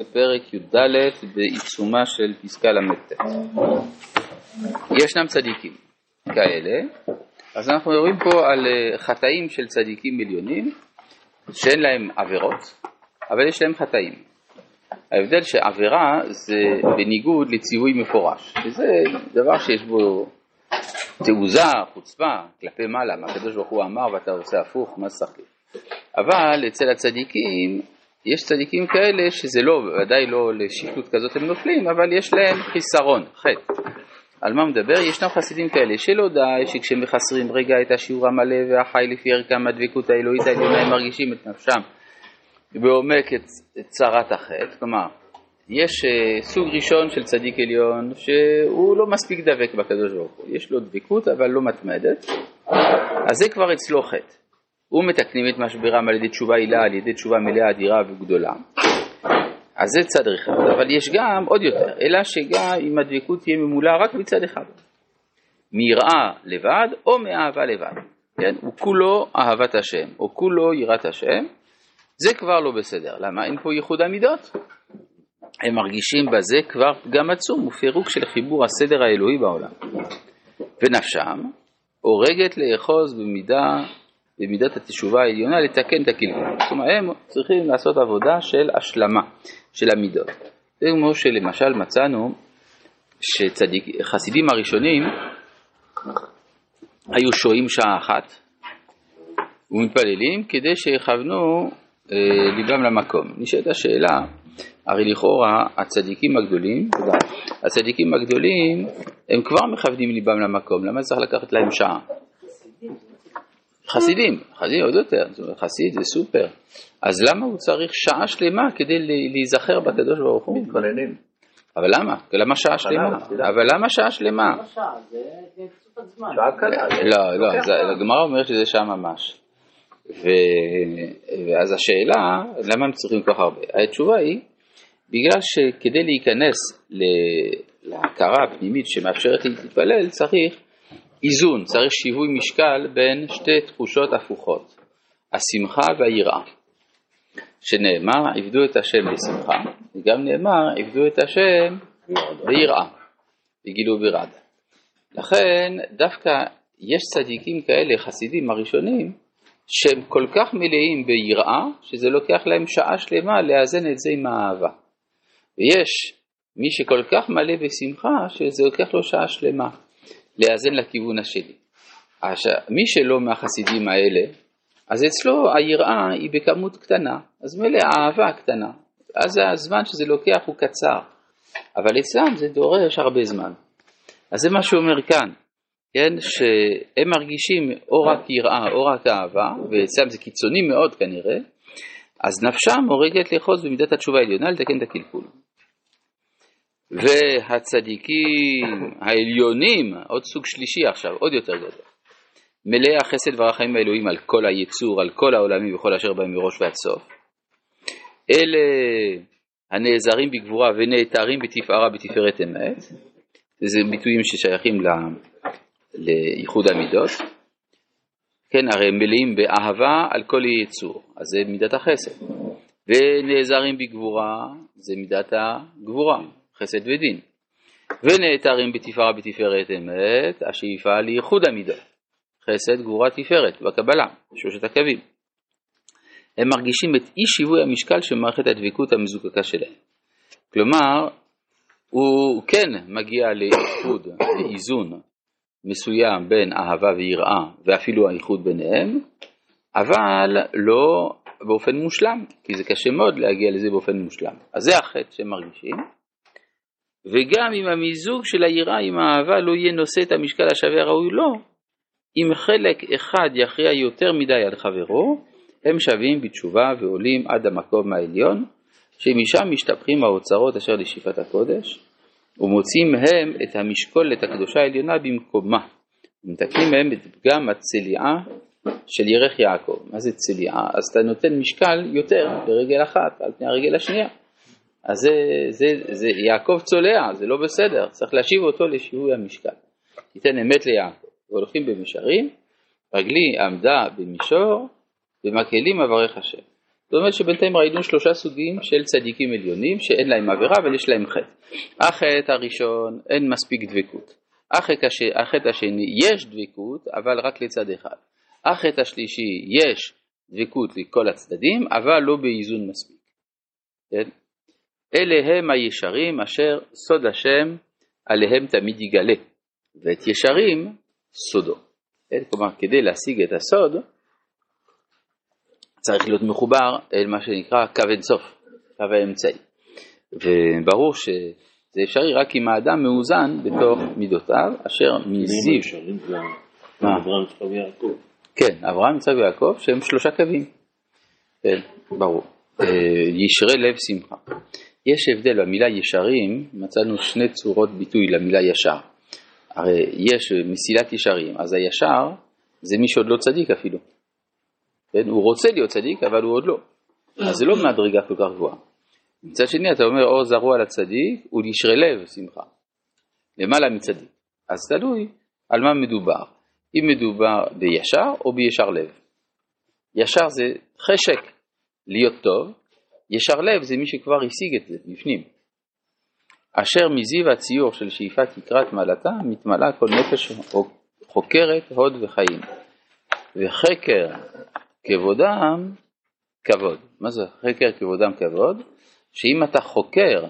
בפרק י"ד בעיצומה של פסקה ל"ט. ישנם צדיקים כאלה, אז אנחנו מדברים פה על אה, חטאים של צדיקים עליונים שאין להם עבירות, אבל יש להם חטאים. ההבדל שעבירה זה בניגוד לציווי מפורש, וזה דבר שיש בו תעוזה, חוצפה, כלפי מעלה, מה הקדוש ברוך הוא אמר ואתה עושה הפוך, מה שחק אבל אצל הצדיקים יש צדיקים כאלה שזה לא, ודאי לא לשיפוט כזאת הם נופלים, אבל יש להם חיסרון, חטא. על מה מדבר? ישנם חסידים כאלה שלא די שכשהם מחסרים רגע את השיעור המלא והחי לפי ערכם הדבקות האלוהית העליונה הם מרגישים את נפשם בעומק את, את צרת החטא, כלומר יש uh, סוג ראשון של צדיק עליון שהוא לא מספיק דבק בקדוש ברוך הוא, יש לו דבקות אבל לא מתמדת, אז זה כבר אצלו חטא. ומתקנים את משברם על ידי תשובה עילה, על ידי תשובה מלאה, אדירה וגדולה. אז זה צד אחד, אבל יש גם עוד יותר, אלא שגם אם הדבקות תהיה ממולאה רק מצד אחד. מיראה לבד או מאהבה לבד, כן? הוא כולו אהבת השם, או כולו יראת השם, זה כבר לא בסדר. למה? אין פה ייחוד המידות. הם מרגישים בזה כבר פגם עצום ופירוק של חיבור הסדר האלוהי בעולם. ונפשם הורגת לאחוז במידה במידת התשובה העליונה לתקן את הקלקול. זאת אומרת, הם צריכים לעשות עבודה של השלמה של המידות. זה כמו שלמשל מצאנו שחסידים הראשונים היו שוהים שעה אחת ומתפללים כדי שיכוונו אה, ליבם למקום. נשאלת השאלה, הרי לכאורה הצדיקים הגדולים, תודה, הצדיקים הגדולים הם כבר מכוונים ליבם למקום, למה צריך לקחת להם שעה? חסידים, חסידים עוד יותר, חסיד זה סופר. אז למה הוא צריך שעה שלמה כדי להיזכר בקדוש ברוך הוא? מתפללים. אבל למה? למה שעה שלמה? אבל למה שעה שלמה? שעה קלה. לא, לא, הגמרא אומרת שזה שעה ממש. ואז השאלה, למה הם צריכים כל כך הרבה? התשובה היא, בגלל שכדי להיכנס להכרה הפנימית שמאפשרת להתפלל, צריך איזון, צריך שיווי משקל בין שתי תחושות הפוכות, השמחה והיראה. שנאמר, עבדו את השם בשמחה, וגם נאמר, עבדו את השם ביראה, בגילו ברד. לכן, דווקא יש צדיקים כאלה, חסידים הראשונים, שהם כל כך מלאים ביראה, שזה לוקח להם שעה שלמה לאזן את זה עם האהבה. ויש מי שכל כך מלא בשמחה, שזה לוקח לו שעה שלמה. לאזן לכיוון השני. עכשיו, מי שלא מהחסידים האלה, אז אצלו היראה היא בכמות קטנה, אז מילא האהבה קטנה, אז הזמן שזה לוקח הוא קצר, אבל אצלם זה דורש הרבה זמן. אז זה מה שהוא אומר כאן, כן, שהם מרגישים או רק יראה או רק אהבה, ואצלם זה קיצוני מאוד כנראה, אז נפשם הורגת לאחוז במידת התשובה העליונה לתקן את הקלקול. והצדיקים העליונים, עוד סוג שלישי עכשיו, עוד יותר גדול. מלאי החסד והרחמים האלוהים על כל היצור, על כל העולמים וכל אשר בהם מראש ועד סוף. אלה הנעזרים בגבורה ונעתרים בתפארה בתפארת אמת, זה ביטויים ששייכים לייחוד המידות. כן, הרי הם מלאים באהבה על כל יצור, אז זה מידת החסד. ונעזרים בגבורה, זה מידת הגבורה. חסד ודין. ונעתרים בתפארה בתפארת אמת, השאיפה לייחוד המידות. חסד, גבורה, תפארת, בקבלה, שלושת הקווים. הם מרגישים את אי שיווי המשקל של מערכת הדבקות המזוקקה שלהם. כלומר, הוא כן מגיע לאיחוד, לאיזון מסוים בין אהבה ויראה ואפילו האיחוד ביניהם, אבל לא באופן מושלם, כי זה קשה מאוד להגיע לזה באופן מושלם. אז זה החטא שהם מרגישים. וגם אם המיזוג של היראה עם האהבה לא יהיה נושא את המשקל השווה הראוי לו, אם חלק אחד יכריע יותר מדי על חברו, הם שווים בתשובה ועולים עד המקום העליון, שמשם משתפכים האוצרות אשר לשאיפת הקודש, ומוצאים מהם את המשקולת הקדושה העליונה במקומה, ומתקנים מהם את פגם הצליעה של ירך יעקב. מה זה צליעה? אז אתה נותן משקל יותר ברגל אחת על פני הרגל השנייה. אז זה, זה, זה יעקב צולע, זה לא בסדר, צריך להשיב אותו לשיווי המשקל. תיתן אמת ליעקב, והולכים במישרים, רגלי עמדה במישור, במקהלים אברך השם. זאת אומרת שבינתיים ראינו שלושה סוגים של צדיקים עליונים שאין להם עבירה אבל יש להם חטא. החטא הראשון אין מספיק דבקות. החטא השני יש דבקות אבל רק לצד אחד. החטא השלישי יש דבקות לכל הצדדים אבל לא באיזון מספיק. כן? אלה הם הישרים אשר סוד השם עליהם תמיד יגלה ואת ישרים סודו. כלומר כדי להשיג את הסוד צריך להיות מחובר אל מה שנקרא קו אינסוף, קו האמצעי. וברור שזה אפשרי רק אם האדם מאוזן בתוך מידותיו, אשר מזיו... אברהם, יצחק ויעקב. כן, אברהם, יצחק ויעקב, שהם שלושה קווים. כן, ברור. אה, ישרי לב שמחה. יש הבדל במילה ישרים, מצאנו שני צורות ביטוי למילה ישר. הרי יש מסילת ישרים, אז הישר זה מי שעוד לא צדיק אפילו. כן? הוא רוצה להיות צדיק, אבל הוא עוד לא. אז זה לא מדרגה כל כך גבוהה. מצד שני אתה אומר, או זרוע לצדיק ולשרי לב שמחה. למעלה מצדיק. אז תלוי על מה מדובר. אם מדובר בישר או בישר לב. ישר זה חשק להיות טוב, ישר לב זה מי שכבר השיג את זה בפנים. אשר מזיו הציור של שאיפת יקרת מעלתה מתמלאה כל נפש חוקרת הוד וחיים. וחקר כבודם כבוד. מה זה חקר כבודם כבוד? שאם אתה חוקר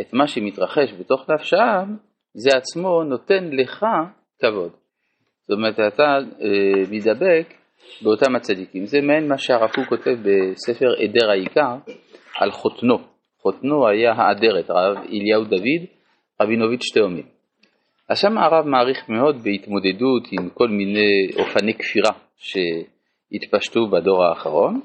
את מה שמתרחש בתוך נפשם, זה עצמו נותן לך כבוד. זאת אומרת, אתה אה, מדבק באותם הצדיקים. זה מעין מה שהרב קוק כותב בספר עדר העיקר על חותנו. חותנו היה האדרת, הרב אליהו דוד רבינוביץ' תאומים. אז שם הרב מעריך מאוד בהתמודדות עם כל מיני אופני כפירה ש... התפשטו בדור האחרון,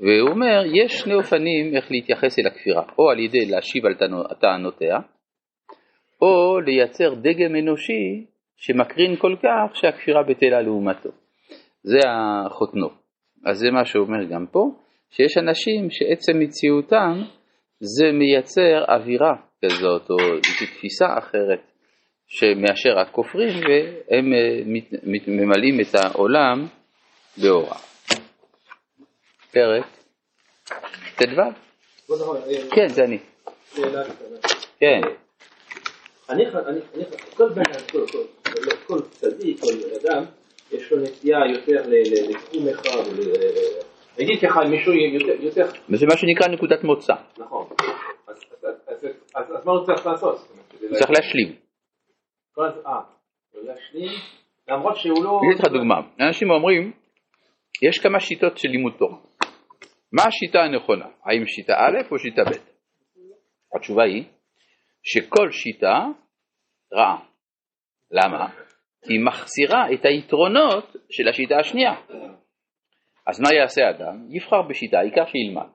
והוא אומר, יש שני אופנים איך להתייחס אל הכפירה, או על ידי להשיב על טענותיה, או לייצר דגם אנושי שמקרין כל כך שהכפירה בטלה לעומתו. זה החותנו. אז זה מה שאומר גם פה, שיש אנשים שעצם מציאותם זה מייצר אווירה כזאת, או איזו תפיסה אחרת מאשר הכופרים, והם אה, ממלאים את העולם באורה. פרק ט"ו? כן, זה אני. כן. כל בן אדם, כל צדיק, כל אדם, יש לו נטייה יותר לתחום אחד, נגיד ככה מישהו יותר... וזה מה שנקרא נקודת מוצא. נכון. אז מה הוא צריך לעשות? הוא צריך להשלים. אה, להשלים, למרות שהוא לא... אני אתן לך דוגמה. אנשים אומרים, יש כמה שיטות של לימוד תורה. מה השיטה הנכונה? האם שיטה א' או שיטה ב'? התשובה היא שכל שיטה רעה. למה? כי היא מחסירה את היתרונות של השיטה השנייה. אז מה יעשה אדם? יבחר בשיטה, העיקר שילמד,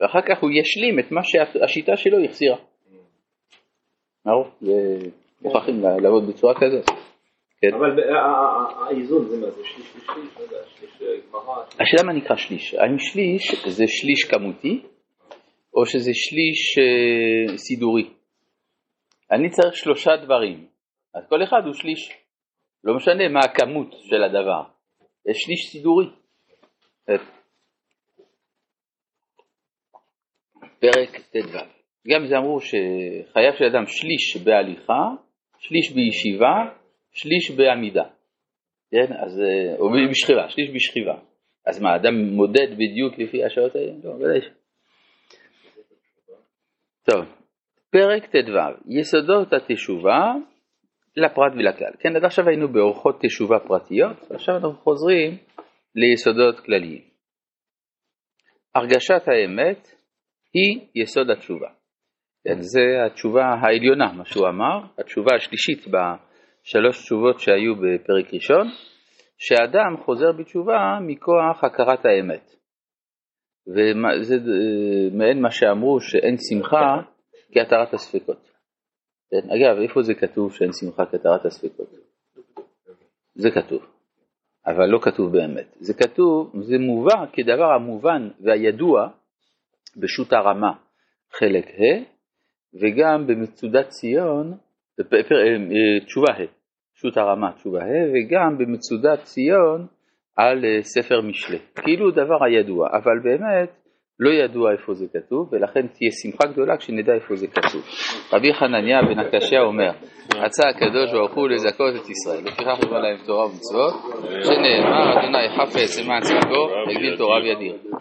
ואחר כך הוא ישלים את מה שהשיטה שלו החסירה. ברור, מוכרחים לעבוד בצורה כזאת. כן. אבל האיזון זה מה זה? שליש ושליש? שליש אה, גמרא? השאלה מה נקרא שליש. האם שליש זה שליש כמותי, או שזה שליש אה, סידורי? אני צריך שלושה דברים, אז כל אחד הוא שליש. לא משנה מה הכמות של הדבר, זה שליש סידורי. פרק ט"ו. גם זה אמרו שחייב של אדם שליש בהליכה, שליש בישיבה שליש בעמידה, כן? אז, אה, או בשכיבה, שליש בשכיבה. אז מה, אדם מודד בדיוק לפי השעות האלה? לא, ודאי. טוב, פרק ט"ו, יסודות התשובה לפרט ולכלל. כן, עד עכשיו היינו באורחות תשובה פרטיות, ועכשיו אנחנו חוזרים ליסודות כלליים. הרגשת האמת היא יסוד התשובה. כן, זה התשובה העליונה, מה שהוא אמר, התשובה השלישית שלוש תשובות שהיו בפרק ראשון, שאדם חוזר בתשובה מכוח הכרת האמת. וזה אה, מעין מה שאמרו שאין שמחה כהתרת הספקות. כן? אגב, איפה זה כתוב שאין שמחה כהתרת הספקות? זה כתוב, אבל לא כתוב באמת. זה כתוב, זה מובא כדבר המובן והידוע בשו"ת הרמה חלק ה' וגם במצודת ציון אה, תשובה ה', שו"ת הרמה תשובה ה', וגם במצודת ציון על אה, ספר משלי. כאילו דבר הידוע, אבל באמת לא ידוע איפה זה כתוב, ולכן תהיה שמחה גדולה כשנדע איפה זה כתוב. רבי חנניה בן הקשיא אומר, רצה הקדוש ברוך הוא לזכות את ישראל, לפיכך יבוא להם תורה ומצוות, שנאמר, אדוני חפץ למען צדקו, הגדיל תורה וידיר.